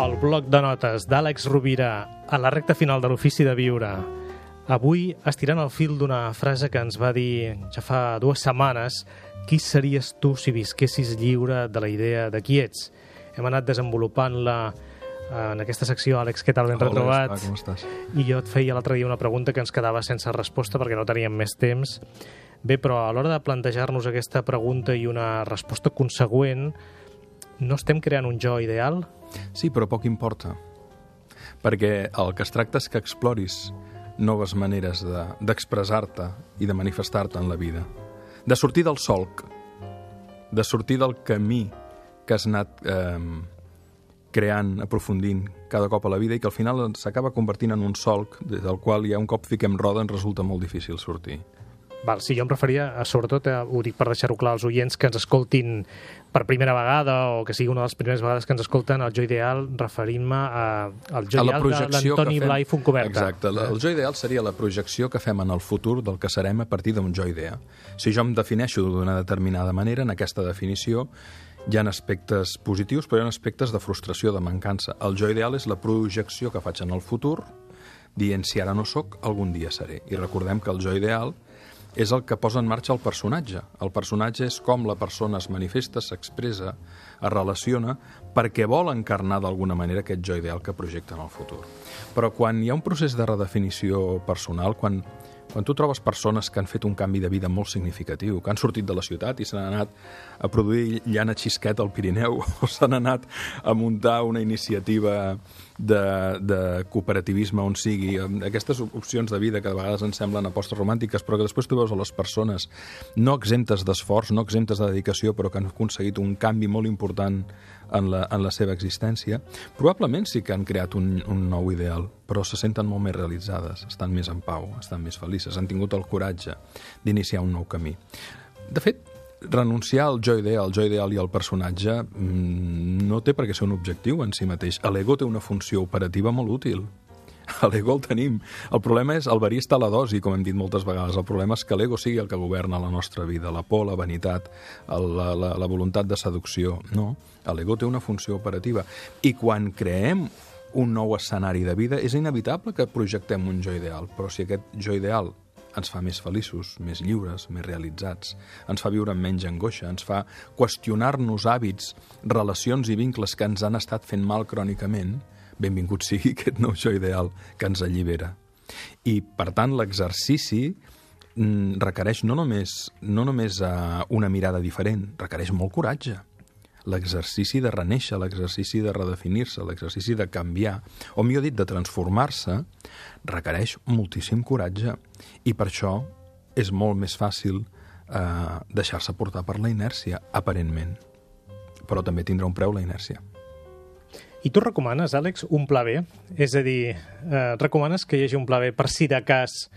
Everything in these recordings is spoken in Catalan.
el bloc de notes d'Àlex Rovira a la recta final de l'Ofici de Viure. Avui, estirant el fil d'una frase que ens va dir ja fa dues setmanes, qui series tu si visquessis lliure de la idea de qui ets? Hem anat desenvolupant-la en aquesta secció, Àlex, què tal? Ben Hola, retrobat. Esclar, com estàs? I jo et feia l'altre dia una pregunta que ens quedava sense resposta perquè no teníem més temps. Bé, però a l'hora de plantejar-nos aquesta pregunta i una resposta consegüent, no estem creant un jo ideal? Sí, però poc importa. Perquè el que es tracta és que exploris noves maneres de- d'expressar-te i de manifestar-te en la vida. De sortir del solc, de sortir del camí que has anat eh, creant, aprofundint cada cop a la vida i que al final s'acaba convertint en un solc des del qual ja un cop fiquem roda ens resulta molt difícil sortir. Val, sí, jo em referia, a, sobretot, a, ho dic per deixar-ho clar als oients que ens escoltin per primera vegada o que sigui una de les primeres vegades que ens escolten, el jo ideal, referint-me a- al jo a la ideal de l'Antoni. Blai Foncoberta. Exacte, la- el jo ideal seria la projecció que fem en el futur del que serem a partir d'un jo idea. Si jo em defineixo d'una determinada manera, en aquesta definició hi ha aspectes positius, però hi ha aspectes de frustració, de mancança. El jo ideal és la projecció que faig en el futur, dient si ara no sóc, algun dia seré. I recordem que el jo ideal és el que posa en marxa el personatge. El personatge és com la persona es manifesta, s'expressa, es relaciona, perquè vol encarnar d'alguna manera aquest jo ideal que projecta en el futur. Però quan hi ha un procés de redefinició personal, quan, quan tu trobes persones que han fet un canvi de vida molt significatiu, que han sortit de la ciutat i s'han anat a produir llana xisquet al Pirineu, o s'han anat a muntar una iniciativa de, de cooperativisme on sigui, aquestes opcions de vida que de vegades ens semblen apostes romàntiques, però que després tu veus a les persones no exemptes d'esforç, no exemptes de dedicació, però que han aconseguit un canvi molt important en la, en la seva existència, probablement sí que han creat un, un nou ideal, però se senten molt més realitzades, estan més en pau, estan més felices, han tingut el coratge d'iniciar un nou camí. De fet, renunciar al jo ideal, al jo ideal i al personatge mm, no té per què ser un objectiu en si mateix. L'ego té una funció operativa molt útil. L'ego el tenim. El problema és, el verí està a la dosi, com hem dit moltes vegades. El problema és que l'ego sigui el que governa la nostra vida, la por, la vanitat, la, la, la voluntat de seducció. No, l'ego té una funció operativa. I quan creem un nou escenari de vida, és inevitable que projectem un jo ideal, però si aquest jo ideal ens fa més feliços, més lliures, més realitzats, ens fa viure amb menys angoixa, ens fa qüestionar-nos hàbits, relacions i vincles que ens han estat fent mal crònicament, benvingut sigui aquest nou jo ideal que ens allibera. I, per tant, l'exercici mm, requereix no només, no només uh, una mirada diferent, requereix molt coratge. L'exercici de reneixer, l'exercici de redefinir-se, l'exercici de canviar, o millor dit, de transformar-se, requereix moltíssim coratge. I per això és molt més fàcil eh, deixar-se portar per la inèrcia, aparentment. Però també tindrà un preu la inèrcia. I tu recomanes, Àlex, un pla B? És a dir, eh, recomanes que hi hagi un pla B per si de cas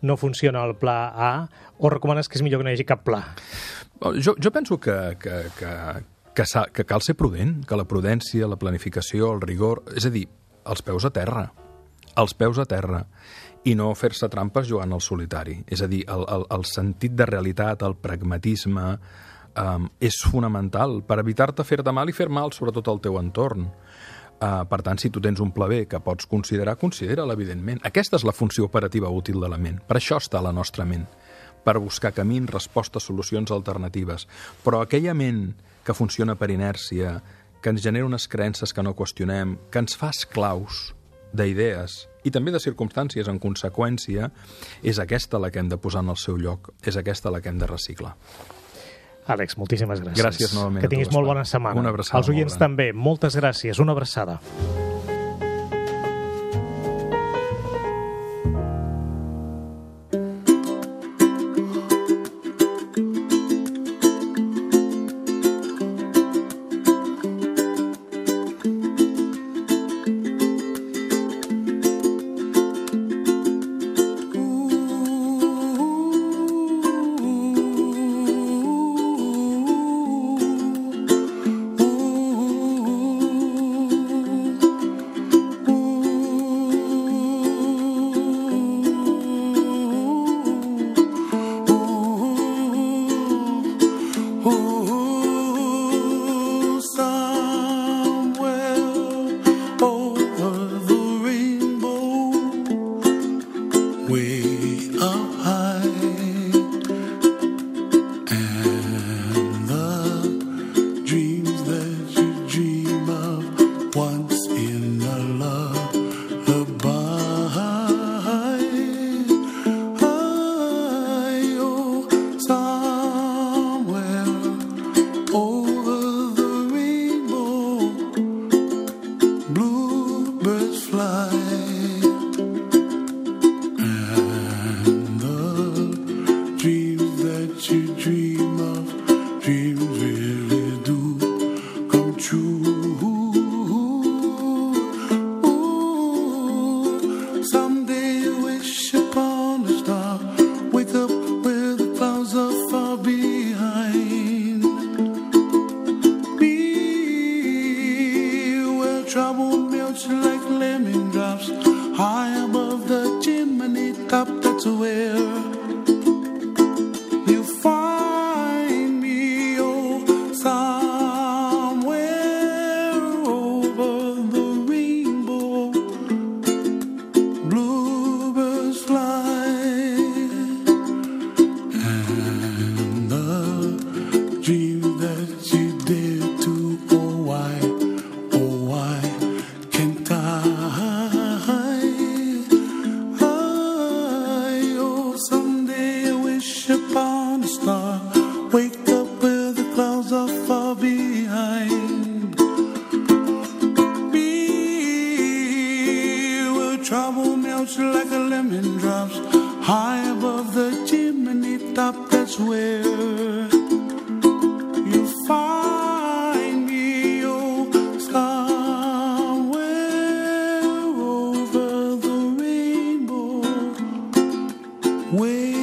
no funciona el pla A o recomanes que és millor que no hi hagi cap pla? Jo, jo penso que, que, que, que, que cal ser prudent, que la prudència, la planificació, el rigor... És a dir, els peus a terra. Els peus a terra. I no fer-se trampes jugant al solitari. És a dir, el, el, el sentit de realitat, el pragmatisme, um, és fonamental per evitar-te fer-te mal i fer mal, sobretot al teu entorn. Uh, per tant, si tu tens un pla B que pots considerar, considera-la, evidentment. Aquesta és la funció operativa útil de la ment. Per això està la nostra ment per buscar camins, respostes, solucions alternatives. Però aquella ment que funciona per inèrcia, que ens genera unes creences que no qüestionem, que ens fa esclaus d'idees i també de circumstàncies en conseqüència, és aquesta la que hem de posar en el seu lloc, és aquesta la que hem de reciclar. Àlex, moltíssimes gràcies. Gràcies novament Que tinguis molt bona setmana. Una abraçada Els oients també. Moltes gràcies. Una abraçada. someday I wish upon a star. Wake up where the clouds are far behind. Where trouble melts like a lemon drops high above the chimney top. That's where. Wait.